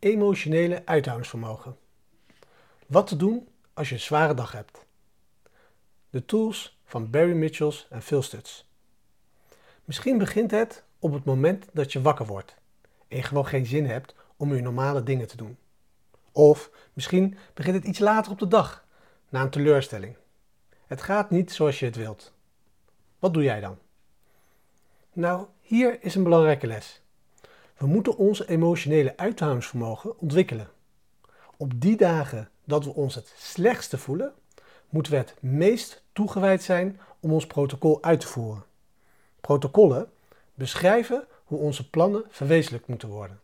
emotionele uithoudingsvermogen. Wat te doen als je een zware dag hebt. De tools van Barry Mitchells en Phil Stutz. Misschien begint het op het moment dat je wakker wordt en je gewoon geen zin hebt om je normale dingen te doen. Of misschien begint het iets later op de dag, na een teleurstelling. Het gaat niet zoals je het wilt. Wat doe jij dan? Nou, hier is een belangrijke les. We moeten ons emotionele uithoudingsvermogen ontwikkelen. Op die dagen dat we ons het slechtste voelen, moeten we het meest toegewijd zijn om ons protocol uit te voeren. Protocollen beschrijven hoe onze plannen verwezenlijkt moeten worden.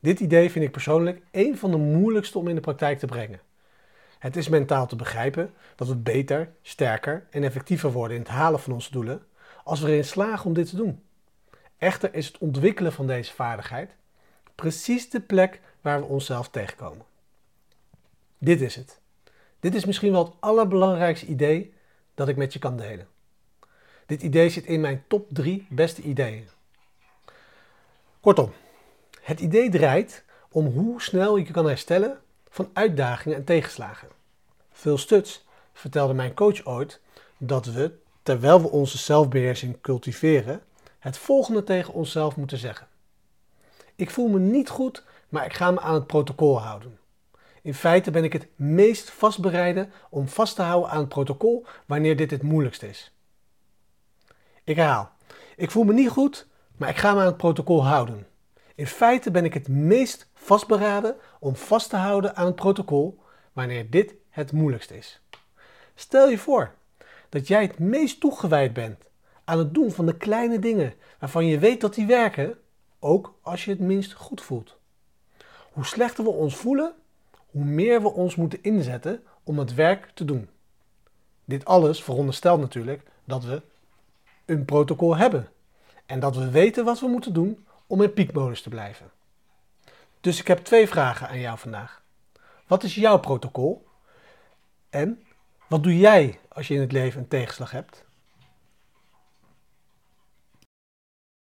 Dit idee vind ik persoonlijk een van de moeilijkste om in de praktijk te brengen. Het is mentaal te begrijpen dat we beter, sterker en effectiever worden in het halen van onze doelen als we erin slagen om dit te doen. Echter is het ontwikkelen van deze vaardigheid precies de plek waar we onszelf tegenkomen. Dit is het. Dit is misschien wel het allerbelangrijkste idee dat ik met je kan delen. Dit idee zit in mijn top 3 beste ideeën. Kortom, het idee draait om hoe snel je kan herstellen van uitdagingen en tegenslagen. Phil Stutz vertelde mijn coach ooit dat we, terwijl we onze zelfbeheersing cultiveren, het volgende tegen onszelf moeten zeggen. Ik voel me niet goed, maar ik ga me aan het protocol houden. In feite ben ik het meest vastbereide om vast te houden aan het protocol wanneer dit het moeilijkst is. Ik herhaal. Ik voel me niet goed, maar ik ga me aan het protocol houden. In feite ben ik het meest vastberaden om vast te houden aan het protocol wanneer dit het moeilijkst is. Stel je voor dat jij het meest toegewijd bent aan het doen van de kleine dingen waarvan je weet dat die werken, ook als je het minst goed voelt. Hoe slechter we ons voelen, hoe meer we ons moeten inzetten om het werk te doen. Dit alles veronderstelt natuurlijk dat we een protocol hebben en dat we weten wat we moeten doen om in piekmodus te blijven. Dus ik heb twee vragen aan jou vandaag. Wat is jouw protocol? En wat doe jij als je in het leven een tegenslag hebt?